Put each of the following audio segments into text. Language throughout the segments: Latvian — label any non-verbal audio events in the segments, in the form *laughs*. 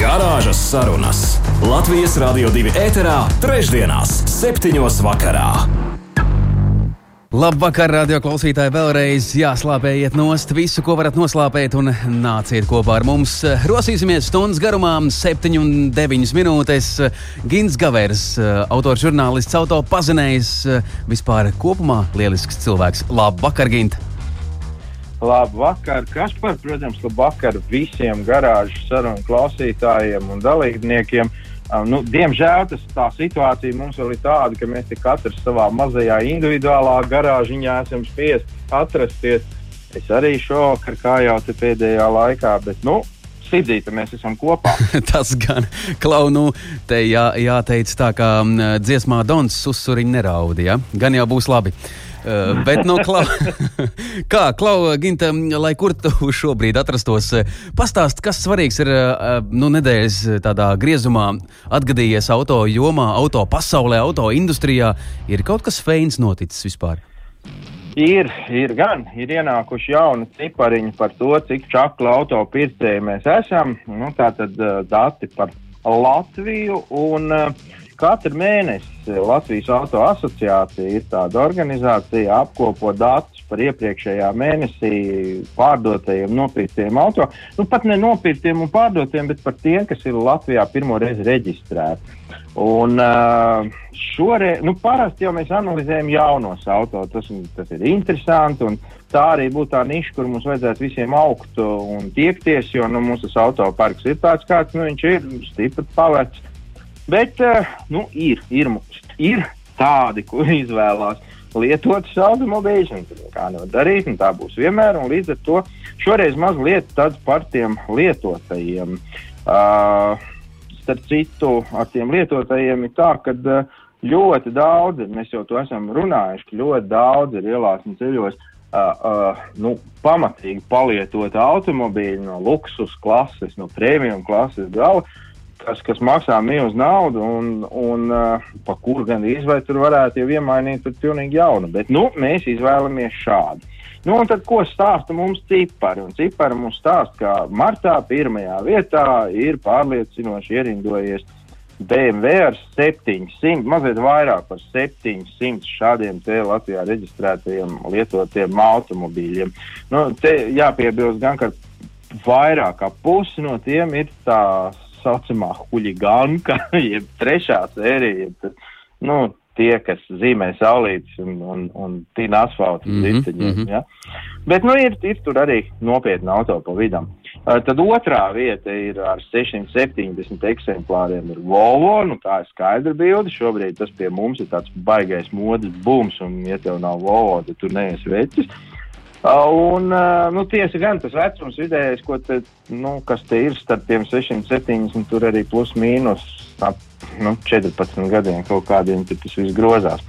Garāžas sarunas Latvijas Rādio 2 ēterā, trešdienās, septiņos vakarā. Labvakar, radio klausītāji! Vēlreiz jāslāpējiet nost visu, ko varat noslāpēt, un nāciet kopā ar mums. Rosīsimies stundas garumā, 7,9 minūtes. Gins Gavers, autors, žurnālists, auto pazinējs, vispār kopumā lielisks cilvēks. Labvakar, Gint! Labvakar, Kaspar, protams, labvakar visiem garāžu sarunu klausītājiem un dalībniekiem. Nu, diemžēl tas, tā situācija mums vēl ir tāda, ka mēs katrs savā mazajā individuālā garāžiņā esam spiest atrasties. Es arī šovakar, kā jau te pēdējā laikā, bet nu, Sidzīta, mēs esam kopā. *laughs* Tas gan klaunu te jā, jāteic tā, kā dziesmā Dons uzsuriņi neraudi, ja? gan jau būs labi. Uh, bet, nu, klau, *laughs* kā, Klau, Ginta, lai kur tu šobrīd atrastos, pastāst, kas svarīgs ir nu, nedēļas tādā griezumā atgadījies auto jomā, auto pasaulē, auto industrijā. Ir kaut kas feins noticis vispār? Ir, ir gan, ir ienākuši jauni cipariņi par to, cik čakla auto pircēji mēs esam. Nu, tā tad uh, dati par Latviju un uh, Katru mēnesi Latvijas Auto asociācija ir tāda organizācija, apkopo datus par iepriekšējā mēnesī pārdotajiem, nopirktiem auto. Nu, pat ne nopirktiem un pārdotiem, bet par tiem, kas ir Latvijā pirmo reizi reģistrēti. Un šoreiz, nu, parasti jau mēs analizējam jaunos auto, tas, tas ir interesanti. Tā arī būtu tā niša, kur mums vajadzētu visiem augt un tiekties, jo nu, mūsu autoparks ir tāds, kāds nu, viņš ir, stipri pavērts. Bet nu, ir, ir, ir tādi, kuri izvēlās lietotas automobīļus, un kā nevar darīt, un tā būs vienmēr. Līdz ar to šoreiz mazliet par tiem lietotajiem. Uh, starp citu, ar tiem lietotājiem ir tā, ka uh, ļoti daudz, mēs jau to esam runājuši, ka ļoti daudz ir ielās un ceļos. Uh, uh, nu, pamatīgi palietota automobīļa no luksus klases, no premium klases gala. Uh, kas, kas maksā milzu naudu, un, un uh, pa kuru gan izvēlēt, tur varētu jau iemainīt pret pilnīgi jaunu. Bet nu, mēs izvēlamies šādu. Nu, un tad, ko stāsta mums cipari? Un cipari mums stāsta, ka martā pirmajā vietā ir pārliecinoši ierindojies BMW ar 700, mazliet vairāk par 700 šādiem te Latvijā reģistrētajiem lietotiem automobīļiem. Nu, te jāpiebilst gan, ka vairāk kā pusi no tiem ir tās saucamā huligānka, *laughs* jeb trešā sērija. Jeb, tad, nu, tie, kas zīmē saulītes un, un, un tīna asfaltu mm -hmm, riteņiem. Mm -hmm. ja? Bet nu, ir, ir tur arī nopietni auto pa vidam. Uh, tad otrā vieta ir ar 670 eksemplāriem. Ir Volvo, nu tā ir skaidra bilde. Šobrīd tas pie mums ir tāds baigais modes bums, un, ja tev nav Volvo, tad tur neies vecis. Uh, Un, nu, tiesa gan tas vecums vidējais, ko te, nu, kas te ir starp tiem 670, tur arī plus mīnus ap nu, 14 gadiem kaut kādiem tas viss grozās.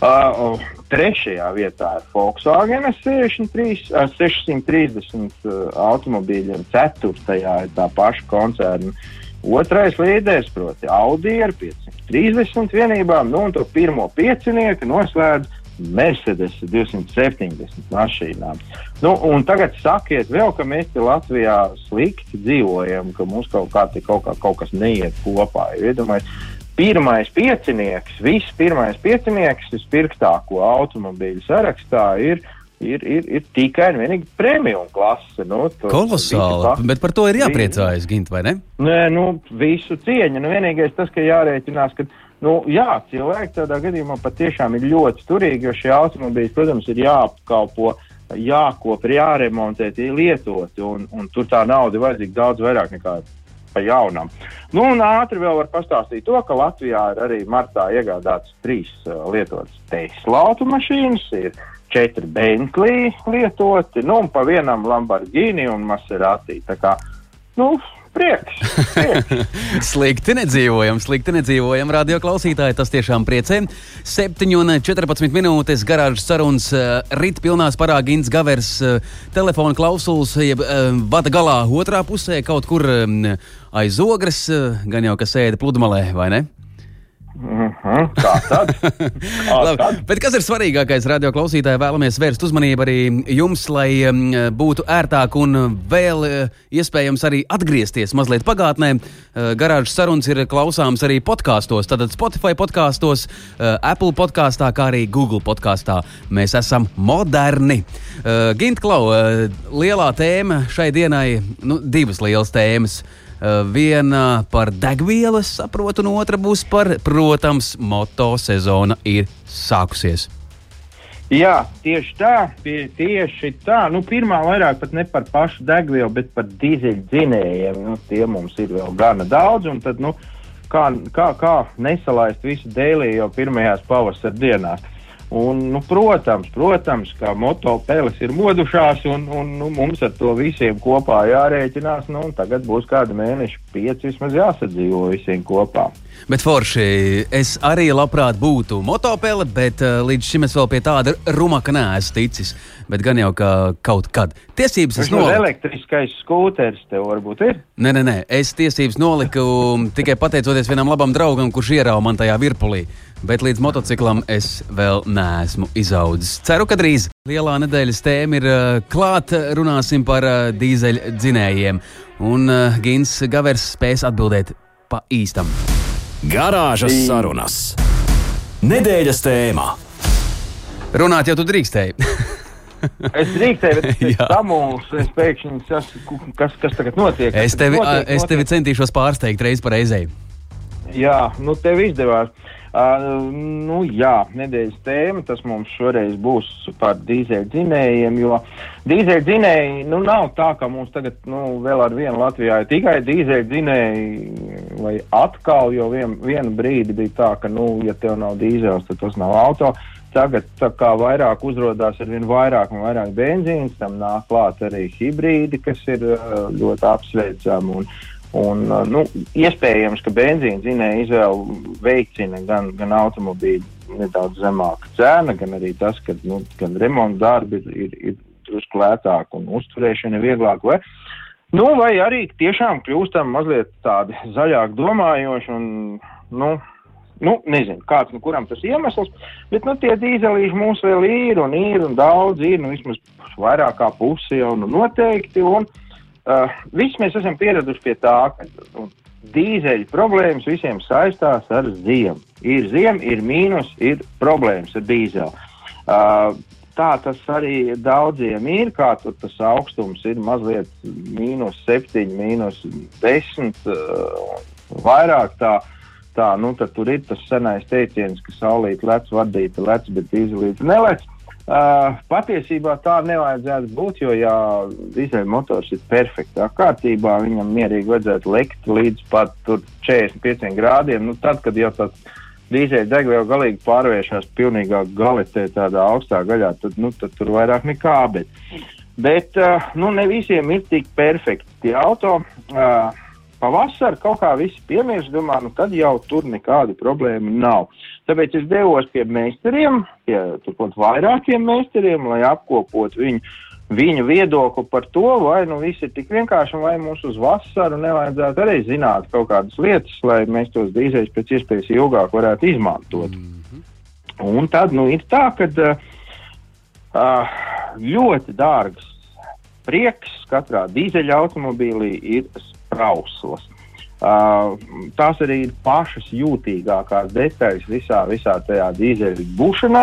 Uh, trešajā vietā ir Volkswagen 63, uh, 630 uh, automobīļiem, ceturtajā ir tā paša koncerna. Otrais līderis, proti, Audi ar 530 vienībām, nu, un to pirmo piecinieku noslēdz Mercedes 270 mašīnām. Nu, tagad sakiet, vēl, ka mēs Latvijā slikti dzīvojam, ka mums kaut, kā, kaut, kā, kaut kas neiet kopā. Iedomājieties, pirmais piecinieks, viss pirmais piecinieks, vispirktāko automobīļu sarakstā ir. Ir, ir, ir tikai un vienīgi premium klase. Nu, Kolosāli. Bet par to ir jāpriecājas, Gint, vai ne? Nē, nu, visu cieņu. Nu, vienīgais tas, ka jārēķinās, ka Nu, jā, cilvēki tādā gadījumā patiešām ir ļoti turīgi, jo šie automobīļi, protams, ir jāapkalpo, jākop, jāremontē, tie lietoti, un, un tur tā nauda vajadzīga daudz vairāk nekā pa jaunam. Nu, un ātri vēl var pastāstīt to, ka Latvijā ir arī martā iegādāts trīs uh, lietotas Tesla automašīnas, ir četri Bentley lietoti, nu, un pa vienam Lamborghini un Maserati. Tā kā, nu, prieks. *laughs* prieks. slikti nedzīvojam, slikti nedzīvojam. Radio klausītāji, tas tiešām priecē. 7,14 minūtes garāžas sarunas uh, rit pilnā sparā Gins Gavers uh, telefona klausulas, jeb uh, vada galā otrā pusē kaut kur um, aiz ogres, gan jau kas sēda pludmalē, vai ne? Mm -hmm. Tā tad. *laughs* Labi, tad. Bet kas ir svarīgākais radio klausītāji? Vēlamies vērst uzmanību arī jums, lai um, būtu ērtāk un vēl uh, iespējams arī atgriezties mazliet pagātnē. Uh, garāžas sarunas ir klausāmas arī podkāstos, tātad Spotify podkāstos, uh, Apple podkāstā, kā arī Google podkāstā. Mēs esam moderni. Gintklau, uh, lielā tēma šai dienai, nu, divas lielas tēmas. Uh, viena par degvielu, es saprotu, un otra būs par, protams, moto sezona ir sākusies. Jā, tieši tā, tie, tieši tā. Nu, pirmā vairāk pat ne par pašu degvielu, bet par dīzeļdzinējiem. Nu, tie mums ir vēl gana daudz, tad, nu, kā, kā, kā nesalaist visu dēlī jau pirmajās pavasara dienās. Un, nu, protams, protams, ka motopeles ir modušās, un, un nu, mums ar to visiem kopā jārēķinās. Nu, tagad būs kādi mēneši, pieci vismaz jāsadzīvo visiem kopā. Bet forši, es arī labprāt būtu motopele, bet uh, līdz šim es vēl pie tāda rumaka neesmu ticis. Bet gan jau ka kaut kad. Tiesības es noliku. elektriskais skūteris tev varbūt ir. Nē, nē, nē, es tiesības noliku tikai pateicoties vienam labam draugam, kurš ierauga man tajā virpulī. Bet līdz motociklam es vēl neesmu izaudzis. Ceru, ka drīz. Lielā nedēļas tēma ir uh, klāta. Runāsim par uh, dīzeļu dzinējiem. Un uh, Gins Gavers spēs atbildēt pa īstam. Garāžas sarunas. Nedēļas tēmā. Runāt jau tu drīkstēji. *laughs* Es drīkstēju, bet es *laughs* samulsu, es pēkšņi tas, kas, kas tagad notiek. es, tevi, notiek, es tevi centīšos pārsteigt reiz par reizei. Jā, nu tev izdevās. Uh, nu, jā, nedēļas tēma tas mums šoreiz būs par dīzeļdzinējiem, jo dīzeļdzinēji nu, nav tā, ka mums tagad nu, vēl ar vienu Latvijā ir tikai dīzeļdzinēji, vai atkal, jo vien, vienu brīdi bija tā, ka, nu, ja tev nav dīzels, tad tas nav auto. Tagad tā kā vairāk uzrādās ar vien vairāk un vairāk benzīns, tam nāk klāt arī hibrīdi, kas ir uh, ļoti apsveicami. Un, Un, nu, iespējams, ka benzīna zinēja izvēle veicina gan, gan automobīļu nedaudz zemāka cena, gan arī tas, ka nu, gan remonta darbi ir, ir, ir drusku lētāk un uzturēšana ir vieglāk. Vai, nu, vai arī tiešām kļūstam mazliet tādi *laughs* zaļāk domājoši un, nu, Nu, nezinu, kāds no kuram tas iemesls, bet nu, tie dīzelīši mums vēl ir un ir un daudz ir, nu, vismaz vairāk kā pusi jau nu, noteikti. Un, uh, viss mēs esam pieraduši pie tā, ka nu, dīzeļu problēmas visiem saistās ar ziemu. Ir ziema, ir mīnus, ir problēmas ar dīzeli. Uh, tā tas arī daudziem ir, kā tur tas augstums ir mazliet mīnus 7, mīnus 10, uh, vairāk tā. Tā, nu, tur ir tas senais teiciens, ka saulīt lec, vadīta lec, bet dīzelīte nelec. Uh, patiesībā tā nevajadzētu būt, jo, ja dīzeļmotors ir perfektā kārtībā, viņam mierīgi vajadzētu lekt līdz pat tur 45 grādiem. Nu, tad, kad jau tas dīzeļdegviela galīgi pārvēršas pilnīgā galetē, tādā augstā gaļā, tad, nu, tad tur vairāk nekā. Bet, bet uh, nu, ne visiem ir tik perfekti tie auto. Uh, pavasarī kaut kā visi piemirst, domā, nu tad jau tur nekādu problēmu nav. Tāpēc es devos pie meistariem, pie turpat vairākiem meistariem, lai apkopotu viņu, viņu viedokli par to, vai nu viss ir tik vienkārši, vai mums uz vasaru nevajadzētu arī zināt kaut kādas lietas, lai mēs tos dīzeļus pēc iespējas ilgāk varētu izmantot. Mm -hmm. Un tad nu ir tā, ka uh, ļoti dārgs prieks katrā dīzeļa automobīlī ir sprauslas. Uh, tās arī ir pašas jūtīgākās detaļas visā, visā tajā dīzeļa būšanā.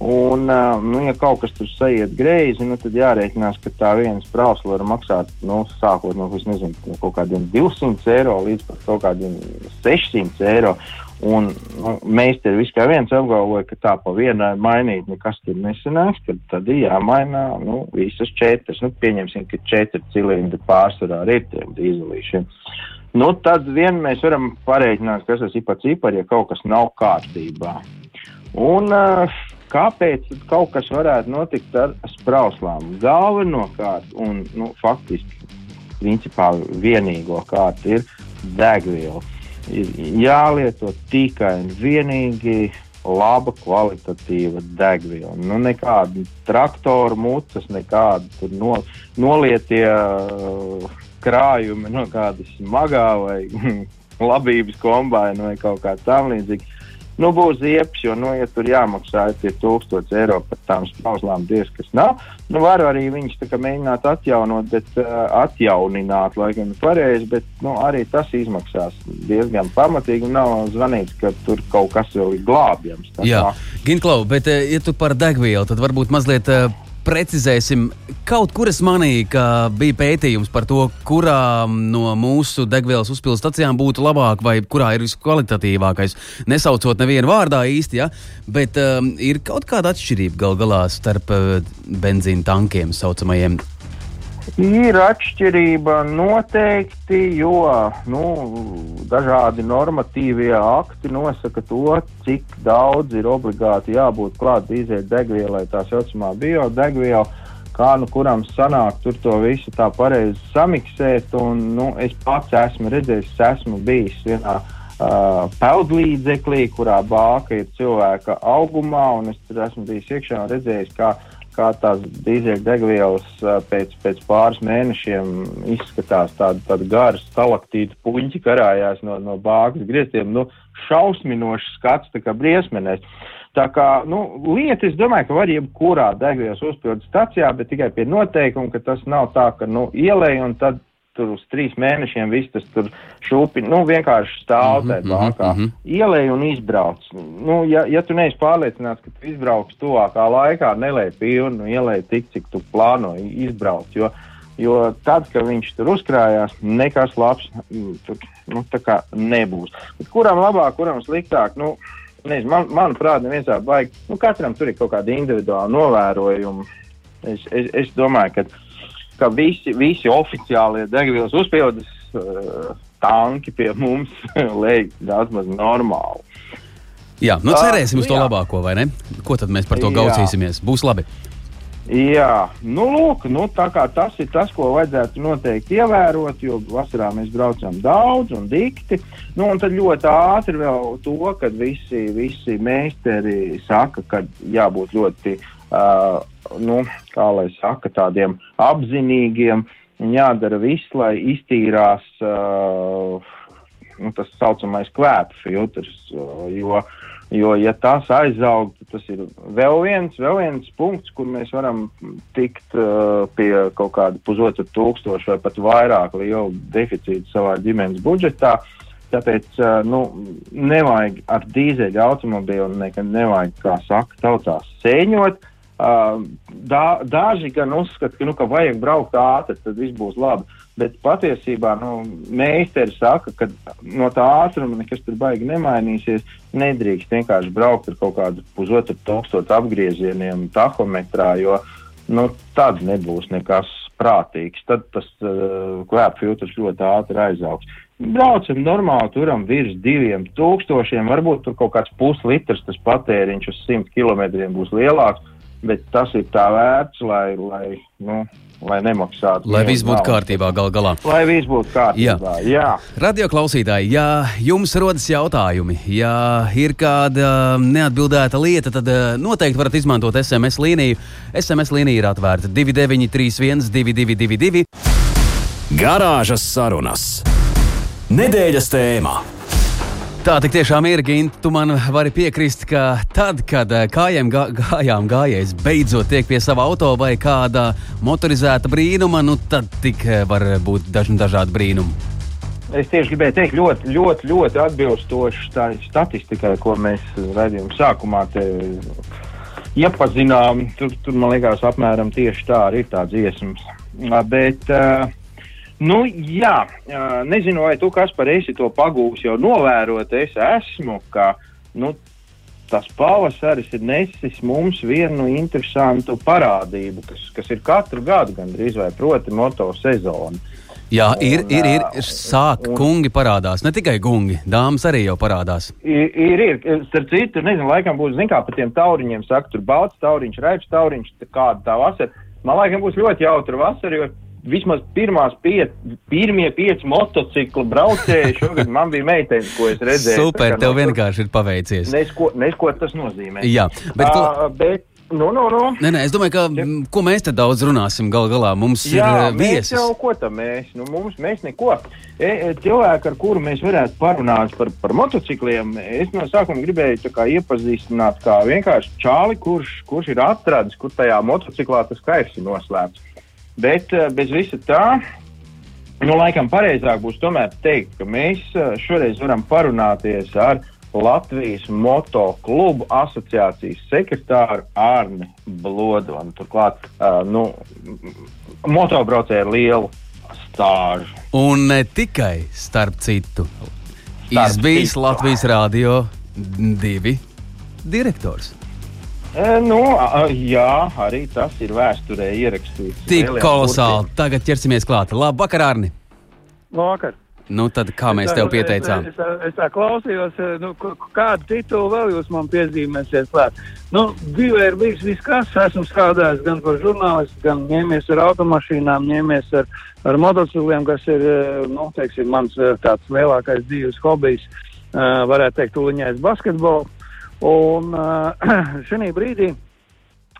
Un, uh, nu, ja kaut kas tur sajiet greizi, nu, tad jārēķinās, ka tā viena sprausla var maksāt nu, sākot no, nezinu, no kaut kādiem 200 eiro līdz pat kaut kādiem 600 eiro. Un nu, meistari viss kā viens apgalvoja, ka tā pa vienai mainīt nekas tur nesanāks, ka tad ir jāmaina nu, visas četras. Nu, pieņemsim, ka četri cilindri pārsvarā ir tiem dīzelīšiem. Nu, tad vien mēs varam pareiķināt, kas tas ir pa cipari, ja kaut kas nav kārtībā. Un uh, kāpēc tad kaut kas varētu notikt ar sprauslām? Galvenokārt, un nu, faktiski principā vienīgo kārtu ir degviela. Jālieto tikai un vienīgi laba kvalitatīva degviela. Nu, nekāda traktora mucas, nekāda no, nolietie uh, krājumi no kādas smagā vai *laughs* labības kombinācija vai kaut kā tamlīdzīga nu, būs ziepes, jo, nu, ja tur jāmaksā tie 1000 eiro par tām sprauslām, diez kas nav, nu, var arī viņus tā kā mēģināt atjaunot, bet uh, atjaunināt, lai gan pareizi, bet, nu, arī tas izmaksās diezgan pamatīgi nav zvanīts, ka tur kaut kas vēl ir glābjams. Jā, Ginklau, bet, ja tu par degvielu, tad varbūt mazliet. Uh precizēsim, kaut kur es manīju, ka bija pētījums par to, kurā no mūsu degvielas uzpildes stacijām būtu labāk vai kurā ir viskvalitatīvākais. Nesaucot nevienu vārdā īsti, ja? bet um, ir kaut kāda atšķirība gal galā starp uh, benzīna tankiem saucamajiem. Ir atšķirība noteikti, jo nu, dažādi normatīvie akti nosaka to, cik daudz ir obligāti jābūt klāt dīzeļdegvielai, tā saucamā biodegviela. Kā nu kuram sanāk tur to visu tā pareizi samiksēt, un nu, es pats esmu redzējis, esmu bijis vienā uh, peldlīdzeklī, kurā bāka ir cilvēka augumā, un es tur esmu bijis iekšā un redzējis, kā kā tās dīzeļdegvielas pēc, pēc pāris mēnešiem izskatās tāda, tāda gara stalaktīta puņķi karājās no, no bāgas grieztiem. Nu, šausminošs skats, tā kā briesmenēs. Tā kā nu, lieta, es domāju, ka var jebkurā degvielas uzpildes stacijā, bet tikai pie noteikuma, ka tas nav tā, ka nu, ielēj un tad tur uz trīs mēnešiem viss tas tur šūpi, nu, vienkārši stāv Mhm, bākā. mhm, mhm. Ielēj un izbrauc. Nu, ja, ja tu neesi pārliecināts, ka tu izbrauks tuvākā laikā, nelēj pilnu, ielēj tik, cik tu plāno izbraukt, jo, jo tad, kad viņš tur uzkrājās, nekas labs mm, tur, nu, tā kā nebūs. Bet kuram labāk, kuram sliktāk, nu, nezinu, man, manuprāt, neviens tā baigi, nu, katram tur ir kaut kāda individuāla novērojuma. Es, es, es domāju, ka ka visi, visi oficiālie degvielas uzpildes uh, tanki pie mums *laughs* lej daudz maz normāli. Jā, nu Ā, cerēsim uz nu to jā. labāko, vai ne? Ko tad mēs par to Jā. gaucīsimies? Būs labi. Jā, nu, lūk, nu, tā kā tas ir tas, ko vajadzētu noteikti ievērot, jo vasarā mēs braucam daudz un dikti. Nu, un tad ļoti ātri vēl to, ka visi, visi meistari saka, ka jābūt ļoti, uh, nu, kā lai saka, tādiem apzinīgiem jādara viss, lai iztīrās uh, nu, tas saucamais kvēpu filtrs. uh, Jo, jo, ja tas aizaug, tad tas ir vēl viens, vēl viens punkts, kur mēs varam tikt uh, pie kaut kāda pusotra tūkstoša vai pat vairāk liela deficīta savā ģimenes budžetā. Tāpēc nu, nevajag ar dīzeļu automobīlu nekad nevajag, kā saka, tautās sēņot. Uh, dā, daži gan uzskata, ka, nu, ka vajag braukt ātri, tad viss būs labi. Bet patiesībā nu, meistari saka, ka no tā ātruma nekas tur baigi nemainīsies. Nedrīkst vienkārši braukt ar kaut kādu pusotru tūkstošu apgriezieniem tahometrā, jo nu, tad nebūs nekas prātīgs. Tad tas uh, kvēpu filtrs ļoti ātri aizaugs. Braucam normāli, turam virs diviem tūkstošiem, varbūt tur kaut kāds puslitrs tas patēriņš uz simt kilometriem būs lielāks, bet tas ir tā vērts, lai, lai, nu, lai nemaksātu. Lai viss būtu kārtībā gal galā. Lai viss būtu kārtībā. Jā. Jā. Radio klausītāji, ja jums rodas jautājumi, ja ir kāda neatbildēta lieta, tad eh, noteikti varat izmantot SMS līniju. SMS līnija ir atvērta 2931, 222, Garāžas sarunas. Nedēļas tēmā. Tā tik tiešām ir, Gint. Tu man vari piekrist, ka tad, kad eh, kājām gā, gājām gājējis beidzot tiek pie sava auto vai kāda motorizēta brīnuma, nu tad tik eh, var būt dažni dažādi brīnumi. Es tieši gribēju teikt, ļoti, ļoti, ļoti atbilstoši tā statistikai, ko mēs redzējām sākumā. Te, iepazinām, tur, tur man liekas, apmēram tieši tā arī ir tā dziesmas. Bet, uh, nu, jā, nezinu, vai tu, kas par esi to pagūs jau novērot, es esmu, ka, nu, tas pavasaris ir nesis mums vienu interesantu parādību, kas, kas ir katru gadu gandrīz vai proti moto sezonu. Jā, ir, Un, ir, ir, sāk, un- kungi parādās. Ne tikai gungi, dāmas arī jau parādās. Ir, ir, ir. starp citu, nezinu, laikam būs, zin kā, pa tiem tauriņiem saka, tur balts tauriņš, raips tauriņš, kāda tā vasara. Man laikam būs ļoti jautra vasara, jo vismaz pirmās piec, pirmie pieci motociklu braucēji šogad man bija meitene, ko es redzēju. Super, tev vienkārši ir paveicies. Nesko, nesko tas nozīmē. Jā, bet, uh, bet Nu, nu, nu. Nē, nē, es domāju, ka ja. ko mēs te daudz runāsim gal galā. Mums Jā, ir viesis. Jau, ko tam mēs? Nu, mums, mēs neko. E, e, cilvēki, ar kuru mēs varētu parunāt par, par motocikliem, es no sākuma gribēju kā, iepazīstināt kā vienkārši čāli, kurš, kurš ir atradis, kur tajā motociklā tas kairs ir noslēpts. Bet bez visa tā, nu, laikam pareizāk būs tomēr teikt, ka mēs šoreiz varam parunāties ar Latvijas motoklubu asociācijas sekretāru Arni Blodonu. Turklāt, uh, nu, motobraucēji ar lielu stāžu. Un ne tikai starp citu, izbijis Latvijas Rādio divi direktors. E, nu, jā, arī tas ir vēsturē ierakstīts. Tik kolosāli. Tagad ķersimies klāt. Labvakar, Arni! Labvakar! Nu, tad kā mēs tev pieteicām? Es, es, es, es tā klausījos, nu, kādu titulu vēl jūs man piezīmēsiet klāt. Nu, dzīvē ir bijis viss, kas esmu strādājis gan par žurnālistu, gan ņēmies ar automašīnām, ņēmies ar, ar motocikliem, kas ir, nu, teiksim, mans tāds lielākais dzīves hobijs, varētu teikt, tuliņais basketbolu. Un uh, *clears throat* šī brīdī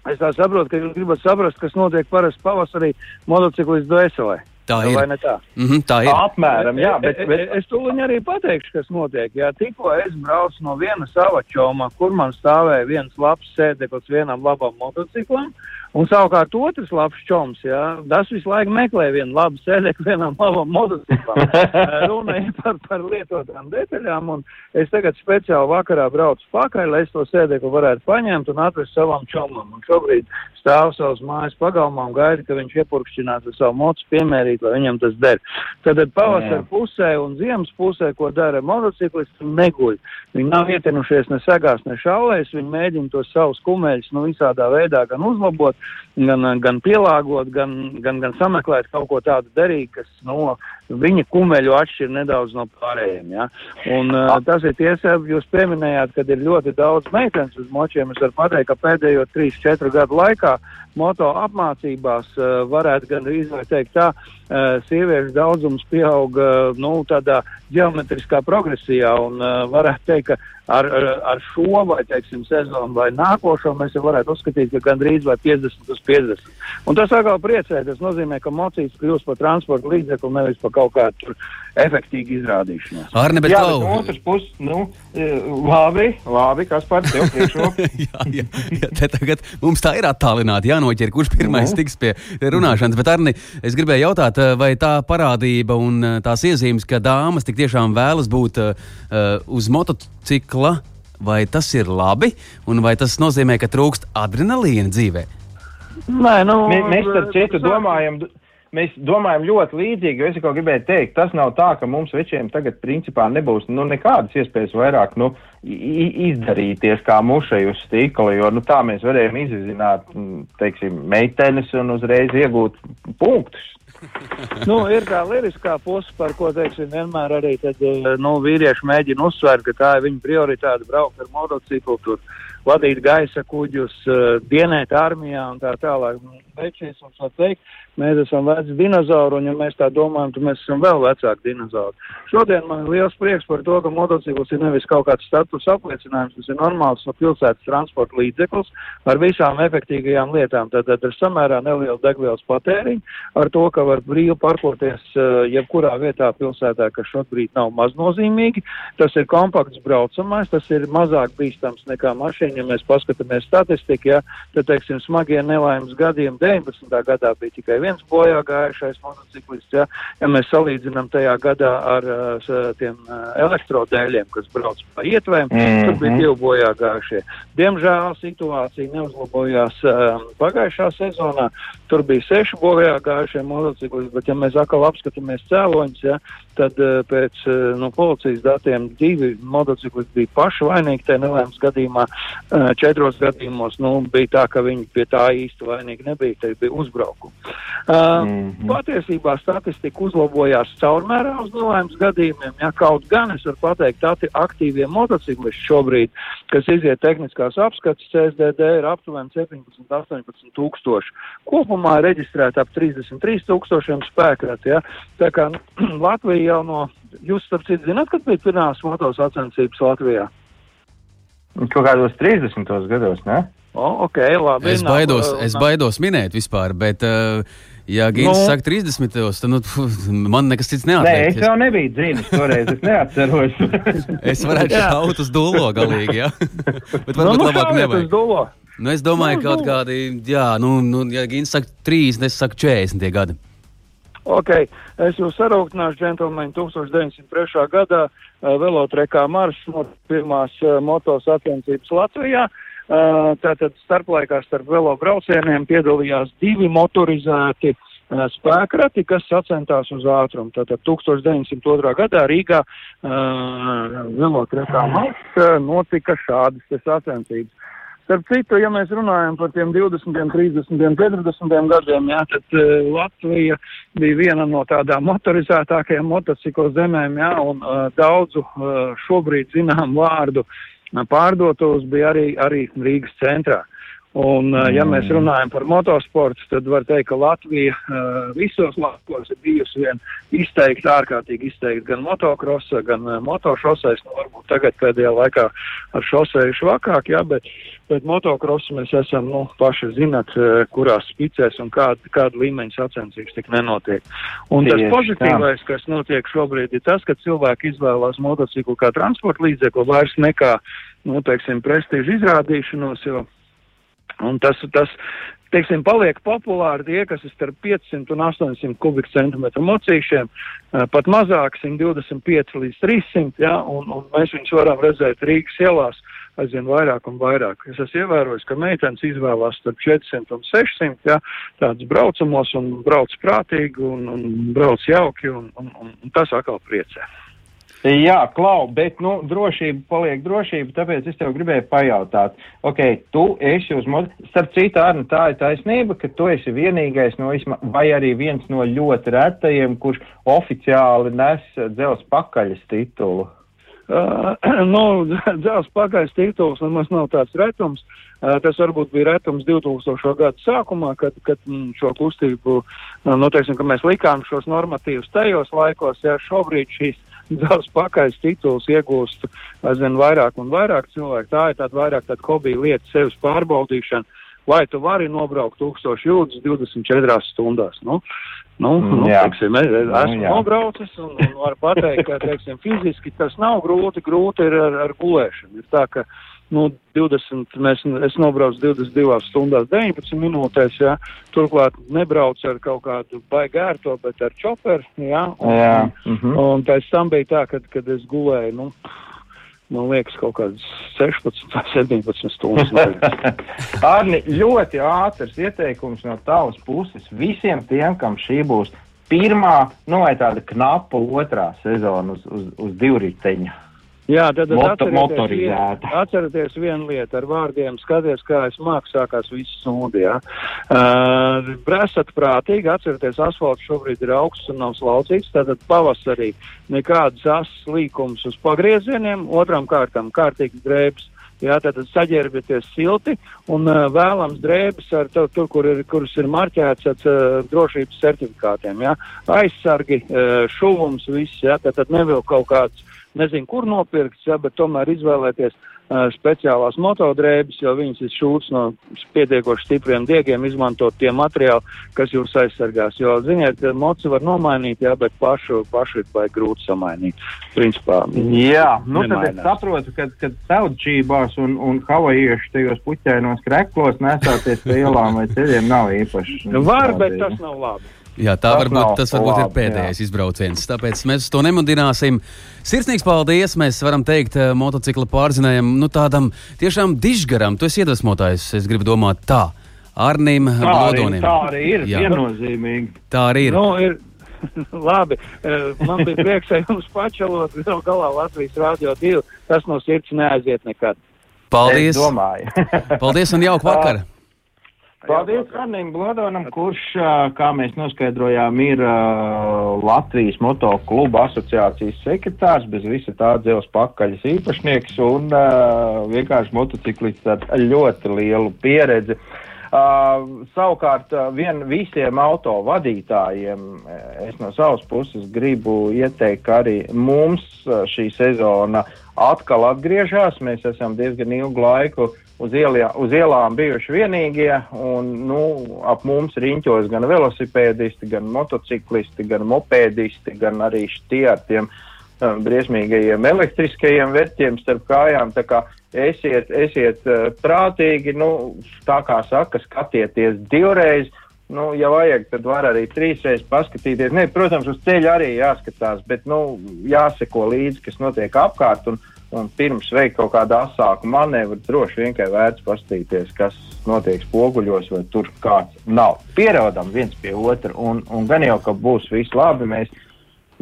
es saprotu, ka jūs gribat saprast, kas notiek parasti pavasarī motociklistu dvēselē. Tā ir. Vai ne tā? Mm -hmm, tā ir. Apmēram, jā, bet. bet... Es, tūlīt arī pateikšu, kas notiek. Jā, tikko es braucu no viena sava čoma, kur man stāvēja viens labs sēdeklis vienam labam motociklam. Un savukārt otrs labs čoms, jā, tas visu laiku meklē vienu labu sēdekli vienam labam motociklam. *laughs* Runa ir par, par lietotām detaļām, un es tagad speciāli vakarā braucu pakaļ, lai es to sēdekli varētu paņemt un atvest savam čomam. Un šobrīd stāv savas mājas pagalmā un gaida, ka viņš iepurkšķinās ar savu mocu piemērīt, lai viņam tas der. Tad pavasara pusē un ziemas pusē, ko dara motociklisti, neguļ. Viņi nav ietenušies ne segās, ne šaulēs, viņi mēģina tos savus kumeļus nu, visādā veidā gan uzlabot, gan, gan pielāgot, gan, gan, gan sameklēt kaut ko tādu derīgu, kas no viņa kumeļu atšķir nedaudz no pārējiem. Ja? Un, uh, tas ir tiesa, jūs pieminējāt, ka ir ļoti daudz meitenes uz močiem. Es varu pateikt, ka pēdējo 3-4 gadu laikā moto apmācībās uh, varētu gan teikt tā, sieviešu daudzums pieauga nu, tādā ģeometriskā progresijā un uh, varētu teikt, ka ar, ar, ar šo vai, teiksim, sezonu vai nākošo mēs jau varētu uzskatīt, ka gandrīz vai 50 uz 50. Un tas atkal priecē, tas nozīmē, ka mocīs kļūst par transporta līdzekli, nevis par kaut kādu efektīgu izrādīšanos. Arne, bet jā, bet no otras puses, nu, labi, labi, kas par tev priekšroku? *laughs* jā, jā, jā, te tagad mums tā ir attālināti jānoķer, kurš pirmais tiks pie runāšanas. Bet, Arni, es gribēju jautāt, vai tā parādība un tās iezīmes, ka dāmas tik tiešām vēlas būt uh, uz motocikla, vai tas ir labi, un vai tas nozīmē, ka trūkst adrenalīna dzīvē? Nē, nu, Mē, mēs ar citu domājam, mēs domājam ļoti līdzīgi, jo es tikai gribēju teikt, tas nav tā, ka mums večiem tagad principā nebūs nu, nekādas iespējas vairāk nu, izdarīties kā mušai uz stikla, jo nu, tā mēs varējām izzināt, teiksim, meitenes un uzreiz iegūt punktus. *laughs* nu, ir tā liriskā puse, par ko teiksim, vienmēr arī tad, nu, vīrieši mēģina uzsvērt, ka tā ir viņa prioritāte braukt ar motociklu, tur vadīt gaisa kuģus, dienēt armijā un tā tālāk. Veicies mums var teikt, mēs esam veci dinozauri, un ja mēs tā domājam, tad mēs esam vēl vecāki dinozauri. Šodien man ir liels prieks par to, ka motocikls ir nevis kaut kāds status apliecinājums, tas ir normāls no pilsētas transporta līdzeklis ar visām efektīgajām lietām. Tātad ar samērā nelielu degvielas patēriņu, ar to, ka var brīvi parkoties uh, jebkurā vietā pilsētā, kas šobrīd nav maznozīmīgi. Tas ir kompakts braucamais, tas ir mazāk bīstams nekā mašīna, ja mēs paskatāmies statistiku, ja, tad, teiksim, smagie nelaimes gadījumi 19. gadā bija tikai viens bojā gājušais motociklists. Ja, ja mēs salīdzinām tajā gadā ar uh, tiem uh, elektrodēļiem, kas brauc pa ietvēm, mm -hmm. tur bija divi bojā gājušie. Diemžēl situācija neuzlabojās uh, pagājušā sezonā. Tur bija seši bojā gājušie motociklisti, bet ja mēs atkal apskatāmies cēloņus, ja, tad uh, pēc no policijas datiem divi motociklisti bija paši vainīgi tajā nelēmas gadījumā. Uh, četros gadījumos nu, bija tā, ka viņi pie tā īsti vainīgi nebija, tie bija uzbraukumi. Mm -hmm. Patiesībā statistika uzlabojās caurmērā uz nelēmas gadījumiem. Ja, kaut gan es varu pateikt, ka aktīvie motociklisti šobrīd, kas iziet tehniskās apskates, CSDD ir aptuveni 17, 18 tūkstoši. Kopumā reģistrēta ap 33 tūkstošiem spēkrati. Ja. Tā kā *clears throat* Latvija jau no, jūs starp citu zināt, kad bija pirmās motosacensības Latvijā? Kaut kādos 30. gados, ne? O, ok, labi. Es baidos, nav, es baidos minēt vispār, bet, uh, ja Gins nu, saka 30. tad nu, pf, man nekas cits neatliek. Nē, es jau nebiju dzīvis toreiz, es neatceros. *laughs* es varētu šaut uz dullo galīgi, jā. *laughs* bet varbūt nu, nu, labāk nevajag. Nu, es domāju, nu, kaut kādi, jā, nu, nu ja Gins saka 30, es saku 40 gadi. Ok, es jūs sarūktināšu, džentlmeņi, 1903. gadā uh, velotrekā maršs no pirmās uh, motosacensības Latvijā. Uh, tātad starplaikā starp velo braucieniem piedalījās divi motorizēti uh, spēkrati, kas sacentās uz ātrumu. Tātad 1902. gadā Rīgā uh, velotrekā maršs uh, notika šādas sacensības. Starp citu, ja mēs runājam par tiem 20, 30, 40 gadiem, jā, tad uh, Latvija bija viena no tādām motorizētākajām motociklu zemēm, jā, un uh, daudzu uh, šobrīd zinām vārdu uh, pārdotos bija arī, arī Rīgas centrā. Un, uh, ja mēs mm. runājam par motosportu, tad var teikt, ka Latvija uh, visos laikos ir bijusi vien izteikti, ārkārtīgi izteikti gan motokrosa, gan uh, motošosēs. Nu, varbūt tagad pēdējā laikā ar šosēju švakāk, jā, bet Bet motokrosu mēs esam, nu, paši zināt, eh, kurās spicēs un kāda, kāda līmeņa sacensības tik nenotiek. Un Tieši, tas pozitīvais, kas notiek šobrīd, ir tas, ka cilvēki izvēlās motociklu kā transporta līdzekli vairs nekā, nu, teiksim, prestīžu izrādīšanos, jo Un tas, tas teiksim, paliek populāri tie, kas ir starp 500 un 800 kubikcentimetru mocīšiem, eh, pat mazāk 125 līdz 300, ja, un, un mēs viņus varam redzēt Rīgas ielās aizvien vairāk un vairāk. Es esmu ievērojis, ka meitenes izvēlās starp 400 un 600, ja, tādus braucamos un brauc prātīgi un, un brauc jauki, un, un, un, tas atkal priecē. Jā, klau, bet, nu, drošība paliek drošība, tāpēc es tev gribēju pajautāt, ok, tu esi uz modu, starp citu, Arna, tā ir taisnība, ka tu esi vienīgais no, vai arī viens no ļoti retajiem, kurš oficiāli nes dzels pakaļas titulu. Uh, *clears throat* nu, *laughs* dzels pagājis tituls nemaz nav tāds retums. Uh, tas varbūt bija retums 2000. gadu sākumā, kad, kad mm, šo kustību, nu, teiksim, ka mēs likām šos normatīvus tajos laikos, ja šobrīd šīs dzels pagājis tituls iegūst aizvien vairāk un vairāk cilvēku. Tā ir tāda vairāk tāda hobija lieta, sevis pārbaudīšana vai tu vari nobraukt 1000 jūdzes 24 stundās. Nu, nu, mm, nu, teiksim, es esmu nu, nobraucis un, un varu pateikt, ka teiksim, fiziski tas nav grūti, grūti ir ar, ar gulēšanu. Ir tā, ka, nu, 20, mēs, es nobraucu 22 stundās 19 minūtēs, jā, turklāt nebraucu ar kaut kādu baigērto, bet ar čoperu, jā, un, jā. Mm -hmm. un pēc tam bija tā, kad, kad es gulēju, nu, man liekas, kaut kādas 16 vai 17 stundas. *laughs* Arni, ļoti ātrs ieteikums no tavas puses visiem tiem, kam šī būs pirmā, nu vai tāda knapa otrā sezona uz, uz, uz divriteņa. Jā, tad Moto, atcerieties, vien, atcerieties vienu lietu ar vārdiem, skaties, kā es māku sākās viss sūdi, jā. Uh, Bresat prātīgi, atcerieties, asfalts šobrīd ir augsts un nav slaucīts, tātad pavasarī nekādas asas līkums uz pagriezieniem, otram kārtam kārtīgs drēbs. Jā, tātad saģērbieties silti un uh, vēlams drēbes ar to, tur, kur ir, kuras ir marķēts ar uh, drošības certifikātiem. Jā. Aizsargi, uh, šuvums, viss, jā, tātad nevēl kaut kāds nezinu, kur nopirkt, ja, bet tomēr izvēlēties uh, speciālās motodrēbes, jo viņas ir šūts no pietiekoši stipriem diegiem, izmantot tie materiāli, kas jūs aizsargās. Jo, ziniet, moci var nomainīt, jā, bet pašu, pašu ir vai grūti samainīt. Principā. Jā, nu nemainās. tad es saprotu, ka, ka tautčībās un, un havajieši tajos puķēnos kreklos nesāties pie ielām vai ceļiem nav īpaši. Var, bet tas nav labi. Jā, tā tas varbūt, tas varbūt labi, ir pēdējais jā. izbrauciens. Tāpēc mēs to nemudināsim. Sirsnīgs paldies! Mēs varam teikt uh, motocikla pārzinējam, nu tādam tiešām dižgaram. Tu esi iedvesmotājs, es gribu domāt tā. Arnim Blodonim. Tā arī ir, jā. viennozīmīgi. Tā arī ir. Nu, ir *laughs* Labi, eh, man bija prieks ar jums pačalot, *laughs* vēl galā Latvijas Rādio 2. Tas no sirds neaiziet nekad. Paldies! Paldies un jauku *laughs* vakaru! Paldies Arnim Blodonam, kurš, kā mēs noskaidrojām, ir uh, Latvijas motokluba asociācijas sekretārs, bez visa tā dzels pakaļas īpašnieks un uh, vienkārši motociklists ar ļoti lielu pieredzi. Uh, savukārt, uh, vien visiem auto vadītājiem uh, es no savas puses gribu ieteikt, ka arī mums uh, šī sezona atkal atgriežas. Mēs esam diezgan ilgu laiku uz, ielie, uz ielām bijuši vienīgie, un nu, ap mums riņķos gan velosipēdisti, gan motociklisti, gan mopēdisti, gan arī tie ar tiem um, briesmīgajiem elektriskajiem vērtiem starp kājām. Kā esiet, esiet uh, prātīgi, nu, tā kā saka, skatieties divreiz. Nu, ja vajag, tad var arī trīsreiz paskatīties. Ne, protams, uz ceļa arī jāskatās, bet nu, jāseko līdzi, kas notiek apkārt. Un, un pirms veikt kaut kādu asāku manevru, droši vien tikai vērts paskatīties, kas notiek spoguļos, vai tur kāds nav. Pierādām viens pie otra, un, un gan jau, ka būs viss labi. Mēs,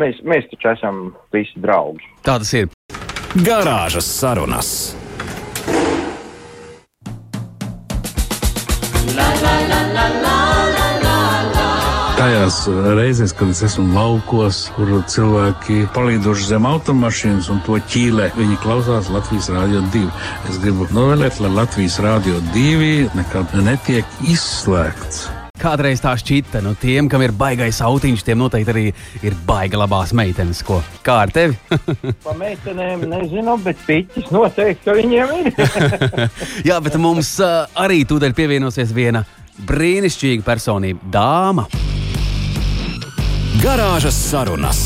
mēs, mēs taču esam visi draugi. Tā tas ir. Garāžas sarunas. Tajās reizēs, kad es esmu laukos, kur cilvēki palīdoši zem automašīnas un to ķīlē, viņi klausās Latvijas Rādio 2. Es gribu novēlēt, lai Latvijas Rādio 2 nekad netiek izslēgts. Kādreiz tā šķita, nu tiem, kam ir baigais autiņš, tiem noteikti arī ir baiga labās meitenes. Ko? Kā ar tevi? *laughs* Pa meitenēm nezinu, bet piķis noteikti, viņiem ir. *laughs* *laughs* Jā, bet mums uh, arī tūdaļ pievienosies viena brīnišķīga personība - dāma. Garāžas sarunas.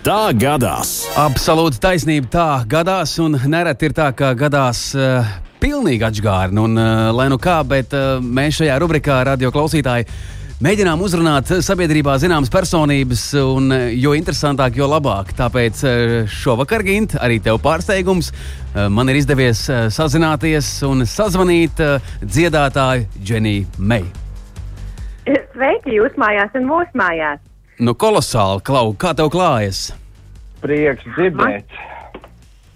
Tā gadās. Absolūti taisnība tā gadās, un nereti ir tā, ka gadās uh, pilnīgi atžgārni. Un, uh, lai nu kā, bet uh, mēs šajā rubrikā radio klausītāji mēģinām uzrunāt sabiedrībā zināmas personības, un uh, jo interesantāk, jo labāk. Tāpēc uh, šovakar, Gint, arī tev pārsteigums. Uh, man ir izdevies uh, sazināties un sazvanīt uh, dziedātāju Dženiju Meiju. Sveiki, jūs mājās un mūsu mājās. Nu, kolosāli, Klau, kā tev klājas? Prieks dzirdēt.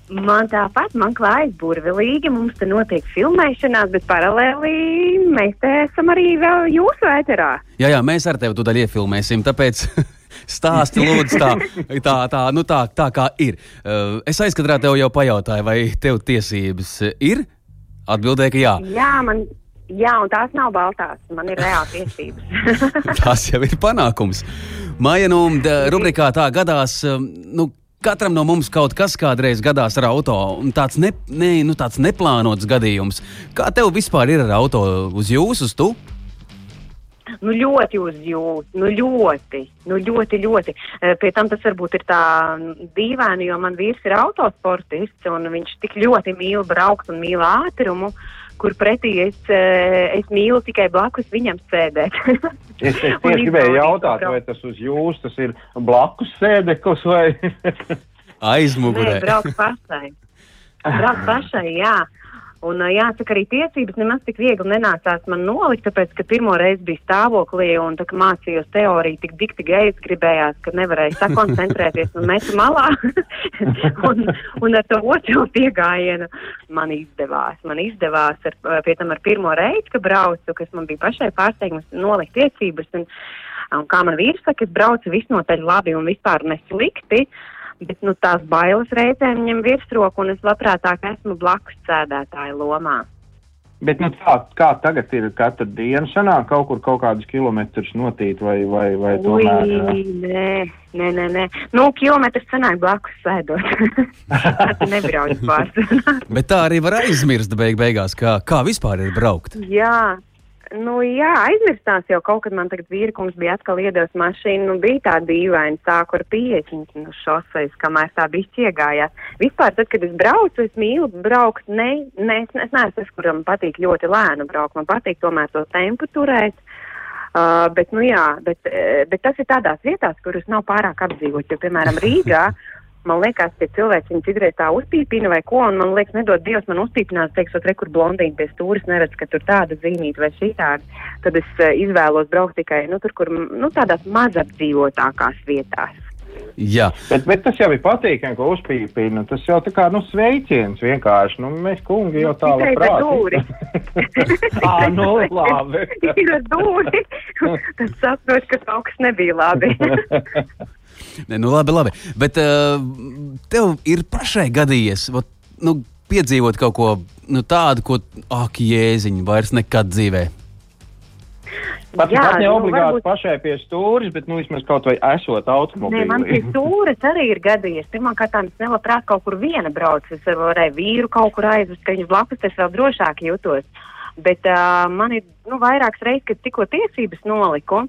Man tāpat, man klājas burvīgi, mums te notiek filmēšanās, bet paralēli mēs te esam arī vēl jūsu ēterā. Jā, jā, mēs ar tevi tūdaļ iefilmēsim, tāpēc *laughs* stāsti lūdzu tā, tā, tā, nu tā, tā kā ir. Uh, es aizkadrā tev jau pajautāju, vai tev tiesības ir? Atbildēja, ka jā. Jā, man, jā, un tās nav baltās, man ir reāli tiesības. *laughs* Tas jau ir panākums. Māja, nu, rubrikā tā gadās. Nu, Katram no mums kaut kas kādreiz gadās ar auto, un tāds, ne, ne, nu, tāds neplānots gadījums. Kā tev vispār ir ar auto uz jūsu, uz tu? Nu, ļoti uzjūt, nu, ļoti, nu, ļoti, ļoti. Eh, Pie tam tas varbūt ir tā dīvaini, jo man vīrs ir autosportists, un viņš tik ļoti mīl braukt un mīl ātrumu, kur pretī es, eh, es mīlu tikai blakus viņam sēdēt. *laughs* Es, es tieši gribēju jautāt, vai tas uz jums tas ir blakus sēdeklis vai. Aizmugurē. Nē, braukt pašai. Braukt pašai, jā. Un jāsaka, arī tiesības nemaz tik viegli nenācās man nolikt, tāpēc, ka pirmo reizi bija stāvoklī un tā mācījos teoriju tik dikti gaiz gribējās, ka nevarēju sakoncentrēties un metu malā. *laughs* un, un ar to otro piegājienu man izdevās. Man izdevās ar, pie tam ar pirmo reizi, ka braucu, kas man bija pašai pārsteigums, nolikt tiesības. Un, un kā man vīrs saka, es braucu visnotaļ labi un vispār neslikti. Bet nu, tās bailes reizēm ņem virsroku, un es labprātāk esmu blakus sēdētāja lomā. Bet nu, tā, kā tagad ir katru dienu sanāk kaut kur kaut kādus kilometrus notīt vai, vai, vai tomēr. Ui, nē, nē, nē, nē. Nu, kilometrs sanāk blakus sēdot. *laughs* Tas nebrauc pārsvarā. Bet tā arī var aizmirst beig beigās, kā, kā vispār ir braukt. Jā. Nu, jā, aizmirstās jau kaut kad man tagad vīrikums bija atkal iedevis mašīnu, nu bija tā dīvaini, sāku ar 50 no šoseis, kamēr tā bija iegājās. Vispār, tad, kad es braucu, es mīlu braukt, ne, ne, es, es neesmu tas, kuram patīk ļoti lēnu braukt, man patīk tomēr to tempu turēt. Uh, bet, nu jā, bet, eh, bet tas ir tādās vietās, kuras nav pārāk apdzīvotas, jo, piemēram, Rīgā man liekas, tie cilvēki viņu citreiz tā uzpīpina vai ko, un man liekas, nedod Dievs man uzpīpināt, teiks, re, kur blondīni pie stūris neredz, ka tur tāda zīmīta vai šitāda, tad es uh, izvēlos braukt tikai, nu, tur, kur, nu, tādās mazapdzīvotākās vietās. Jā, Bet, bet tas jau ir patīkami, ko uzpīpina. Tas jau tā kā nu, sveiciens vienkārši. Nu, mēs kungi jau tā Tikai ar dūri. labprāt. *laughs* Ā, nu labi. *laughs* Ir dūri. *laughs* Tas saprot, ka kaut kas nebija labi. Nē, nu labi, labi. Bet uh, tev ir pašai gadījies vat, nu, piedzīvot kaut ko nu, tādu, ko, ak, jēziņ, vairs nekad dzīvē. Pat, Jā, pat ne nu, obligāti varbūt- pašai pie stūris, bet nu, vismaz kaut vai esot Nē, man pie stūres arī ir gadījies. Pirmkārt, es nelabprāt kaut kur viena braucu. Es varēju vīru kaut kur aizvest, ka viņš blakus tas vēl drošāk jutos. Bet uh, man ir nu, vairākas reizes, kad tikko tiesības noliku.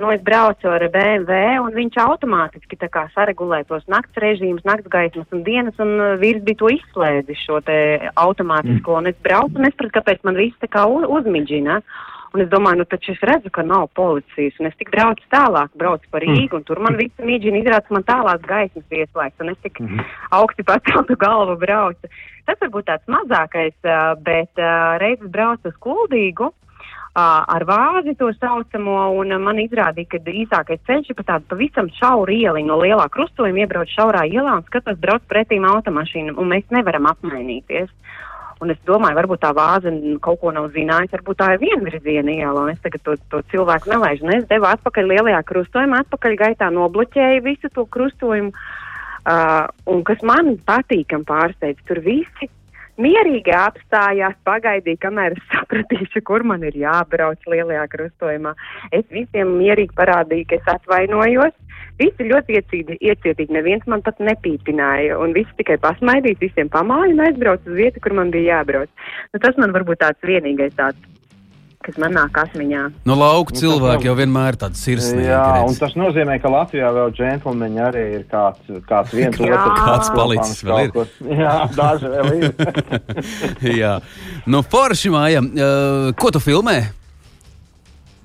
Nu, es braucu ar BMW, un viņš automātiski saregulē tos nakts režīmus, nakts gaismas un dienas, un uh, vīrs bija to izslēdzis šo automātisko. Un es braucu, un es saprotu, kāpēc man viss tā kā u- uzmidžina. Un es domāju, nu taču es redzu, ka nav policijas, un es tik braucu tālāk, braucu par Rīgu, un tur man viss mīģina izrādās, man tālāk gaismas ieslēgts, un es tik augsti paceltu galvu braucu. Tas varbūt tāds mazākais, ā, bet ā, reizes braucu uz Kuldīgu. Ar vāzi to saucamo, un man izrādīja, ka īsākais ceļš ir pa tādu pavisam šauru ieliņu no lielā krustojuma, iebrauc šaurā ielā un skatos, brauc pretīm automašīnam, un mēs nevaram apmainīties. Un es domāju, varbūt tā vāze kaut ko nav zinājusi, varbūt tā ir vienvirziena iela, un es tagad to, to cilvēku nelaižu. Un es devu atpakaļ lielajā krustojumā, atpakaļ gaitā nobloķēju visu to krustojumu. Uh, un kas man patīkam pārsteidz, tur visi mierīgi apstājās, pagaidīja, kamēr es sapratīšu, kur man ir jābrauc lielajā krustojumā. Es visiem mierīgi parādīju, ka es atvainojos. Visi ļoti iecīgi, iecietīgi, neviens man pat nepīpināja, un visi tikai pasmaidīja, visiem pamāja un aizbrauca uz vietu, kur man bija jābrauc. Nu, tas man varbūt tāds vienīgais tāds, kas man nāk atmiņā. No lauka cilvēki jau vienmēr ir tādi sirsnīgi. Jā, redz. un tas nozīmē, ka Latvijā vēl džentlmeņi arī ir kāds, kāds viens Jā. otrs. Kāds palicis vēl ir. kur. Jā, daži vēl ir. *laughs* Jā, nu, forši māja. Uh, ko tu filmē?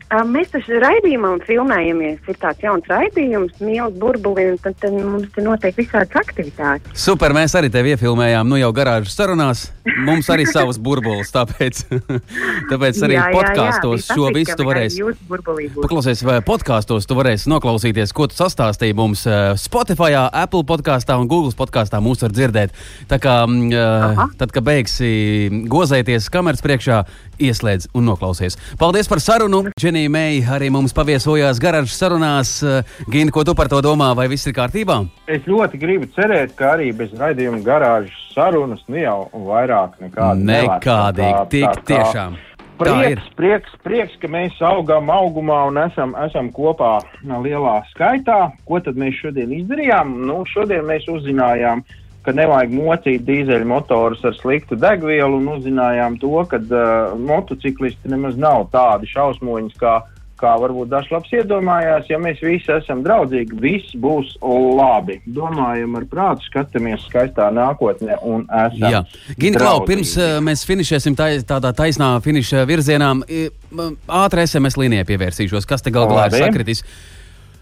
Mēs taču raidījumā un filmējamies. Ir tāds jauns raidījums, mīlestības burbuli, un tad, tad mums te notiek visādas aktivitātes. Super, mēs arī tevi iefilmējām, nu jau garāžas sarunās. Mums arī savas burbulis, tāpēc, *laughs* tāpēc arī podkāstos šo visu tu varēsi. Paklausies, vai podkāstos tu varēsi noklausīties, ko tu sastāstīji mums Spotify, Apple podkāstā un Google podkāstā. Mūs var dzirdēt. Tā kā mm, Aha. tad, kad beigsi gozēties kameras priekšā, ieslēdz un noklausies. Paldies par sarunu. Dženija Meija arī mums paviesojās garāžas sarunās. Gina, ko tu par to domā? Vai viss ir kārtībā? Es ļoti gribu cerēt, ka arī bez raidījuma garāžas sarunas nu jau vairāk nekāda. Nekādīgi, tik tiešām. Ir. Prieks, prieks, prieks, ka mēs augam augumā un esam, esam kopā lielā skaitā. Ko tad mēs šodien izdarījām? Nu, šodien mēs uzzinājām, ka nevajag mocīt dīzeļu motorus ar sliktu degvielu un uzzinājām to, ka uh, motociklisti nemaz nav tādi šausmoņi, kā, kā varbūt dažs labs iedomājās. Ja mēs visi esam draudzīgi, viss būs labi. Domājam ar prātu, skatāmies skaistā nākotnē un esam. Jā, Gini, Klau, pirms uh, mēs finišēsim tā, tādā taisnā finiša virzienā, ātri SMS līnijai pievērsīšos, kas te gal galā ir Labi.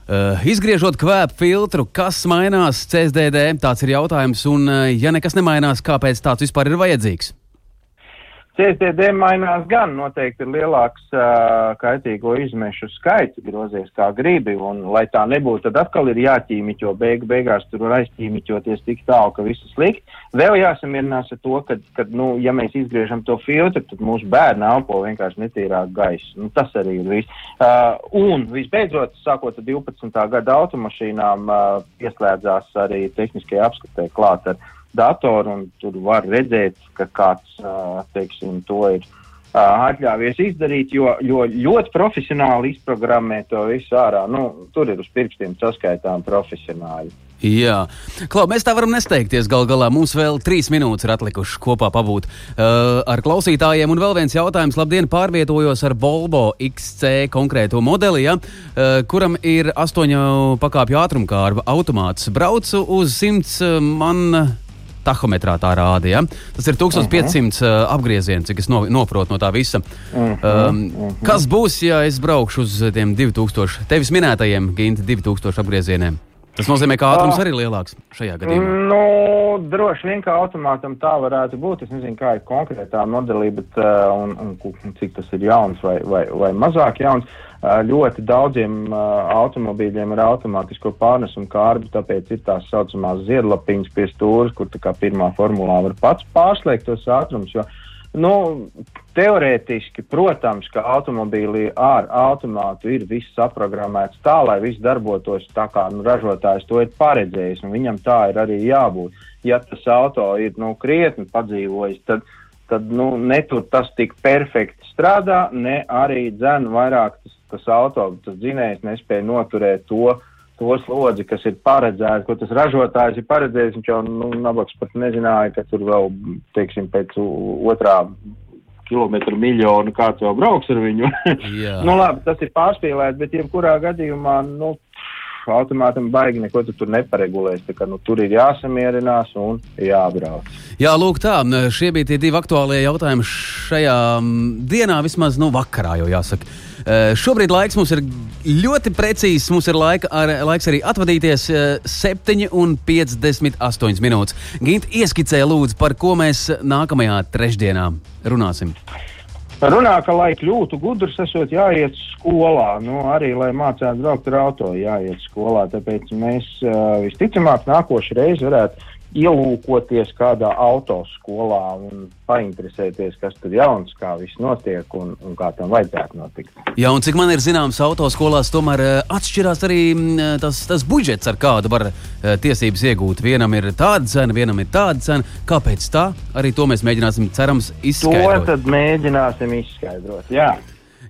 Uh, izgriežot kvēpu filtru, kas mainās CSDD, tāds ir jautājums. Un, uh, ja nekas nemainās, kāpēc tāds vispār ir vajadzīgs? CSDD mainās gan, noteikti ir lielāks uh, kaitīgo izmešu skaits, grozies kā gribi, un lai tā nebūtu, tad atkal ir jāķīmiķo, beigu beigās tur var aizķīmiķoties tik tālu, ka viss slikti. Vēl jāsamierinās ar to, ka, kad, nu, ja mēs izgriežam to filtru, tad mūsu bērni elpo vienkārši netīrāk gaisu. Nu, tas arī ir viss. Uh, un visbeidzot, sākot ar 12. gada automašīnām, uh, pieslēdzās arī tehniskajai apskatē klāt ar datoru, un tur var redzēt, ka kāds, teiksim, to ir atļāvies izdarīt, jo, jo ļoti profesionāli izprogrammē to visu ārā. Nu, tur ir uz pirkstiem saskaitām profesionāļi. Jā, Klau, mēs tā varam nesteigties. Gal galā mums vēl trīs minūtes ir atlikušas kopā pabūt uh, ar klausītājiem. Un vēl viens jautājums. Labdien, pārvietojos ar Volvo XC konkrēto modeli, ja, uh, kuram ir astoņu pakāpju ātrumkārba automāts. Braucu uz 100 man. Tahometrā tā rāda. Ja? Tas ir 1500 uh, apgriezieni, cik es no, noprotu no tā visa. Um, kas būs, ja es braukšu uz tiem 2000, tevis minētajiem, Ginti, 2000 apgriezieniem? Tas nozīmē, ka ātrums arī ir lielāks šajā gadījumā. Nu, droši vien, ka automātam tā varētu būt. Es nezinu, kā ir konkrētā modelī, bet uh, un, un, cik tas ir jauns vai, vai, vai mazāk jauns. Uh, ļoti daudziem uh, automobīļiem ir automātisko pārnesumu kārbi, tāpēc ir tās saucamās ziedlapiņas pie stūres, kur kā pirmā formulā var pats pārslēgt tos ātrumus. Jo, nu, teorētiski, protams, ka automobīlī ar automātu ir viss saprogrammēts tā, lai viss darbotos tā, kā nu, ražotājs to ir paredzējis, un viņam tā ir arī jābūt. Ja tas auto ir nu, krietni padzīvojis, tad, tad nu, ne tur tas tik perfekti strādā, ne arī dzēn vairāk tas, tas auto, tas dzinējs nespēja noturēt to, to slodzi, kas ir paredzēts, ko tas ražotājs ir paredzējis. Viņš jau nu, nabaks pat nezināja, ka tur vēl, teiksim, pēc otrā kilometru miljonu kāds jau brauks ar viņu. *laughs* nu, labi, tas ir pārspīlēts, bet jebkurā gadījumā, nu, automātam baigi neko tu tur neparegulēs. Kā, nu, tur ir jāsamierinās un jābrauc. Jā, lūk, tā. Šie bija tie divi aktuālie jautājumi šajā dienā, vismaz nu, vakarā jau jāsaka. Uh, šobrīd laiks mums ir ļoti precīzs. Mums ir laika ar, laiks arī atvadīties uh, 7,58 minūtes. Gint, ieskicēja lūdzu, par ko mēs nākamajā trešdienā runāsim. Runā, ka, lai kļūtu gudrs, esot jāiet skolā. Nu, arī, lai mācītu braukt ar auto, jāiet skolā. Tāpēc mēs uh, visticamāk nākošais reizes varētu ielūkoties kādā autoskolā un painteresēties, kas tur jauns, kā viss notiek un, un kā tam vajadzētu notikt. Jā, un cik man ir zināms, autoskolās tomēr uh, atšķirās arī mm, tas, tas budžets, ar kādu var uh, tiesības iegūt. Vienam ir tāda cena, vienam ir tāda cena. Kāpēc tā? Arī to mēs mēģināsim, cerams, izskaidrot. To tad mēģināsim izskaidrot. Jā.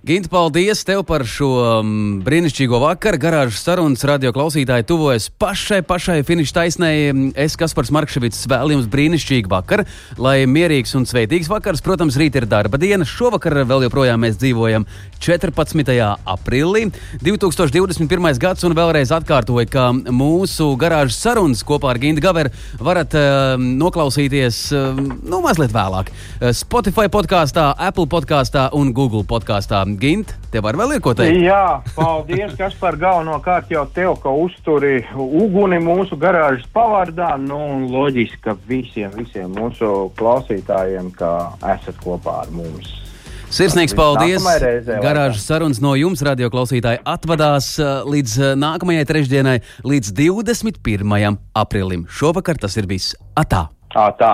Gint, paldies tev par šo um, brīnišķīgo vakaru. Garāžas sarunas radio klausītāji tuvojas pašai, pašai finiša taisnei. Es, Kaspars Markevits, vēlu jums brīnišķīgu vakaru, lai mierīgs un sveitīgs vakars. Protams, rīt ir darba diena. Šovakar vēl joprojām mēs dzīvojam 14. aprīlī 2021. gads un vēlreiz atkārtoju, ka mūsu garāžas sarunas kopā ar Gintu Gaveru varat uh, noklausīties uh, nu, mazliet vēlāk. Spotify podkāstā, Apple podkāstā un Google podkāstā. Gint, tev var vēl ir ko teikt? Jā, paldies, kas par galvenokārt jau tev, ka uzturi uguni mūsu garāžas pavārdā. Nu, loģiski, ka visiem, visiem mūsu klausītājiem, ka esat kopā ar mums. Sirsnīgs paldies! Garāžas sarunas no jums, radio klausītāji, atvadās līdz nākamajai trešdienai, līdz 21. aprīlim. Šovakar tas ir viss. Atā! Atā!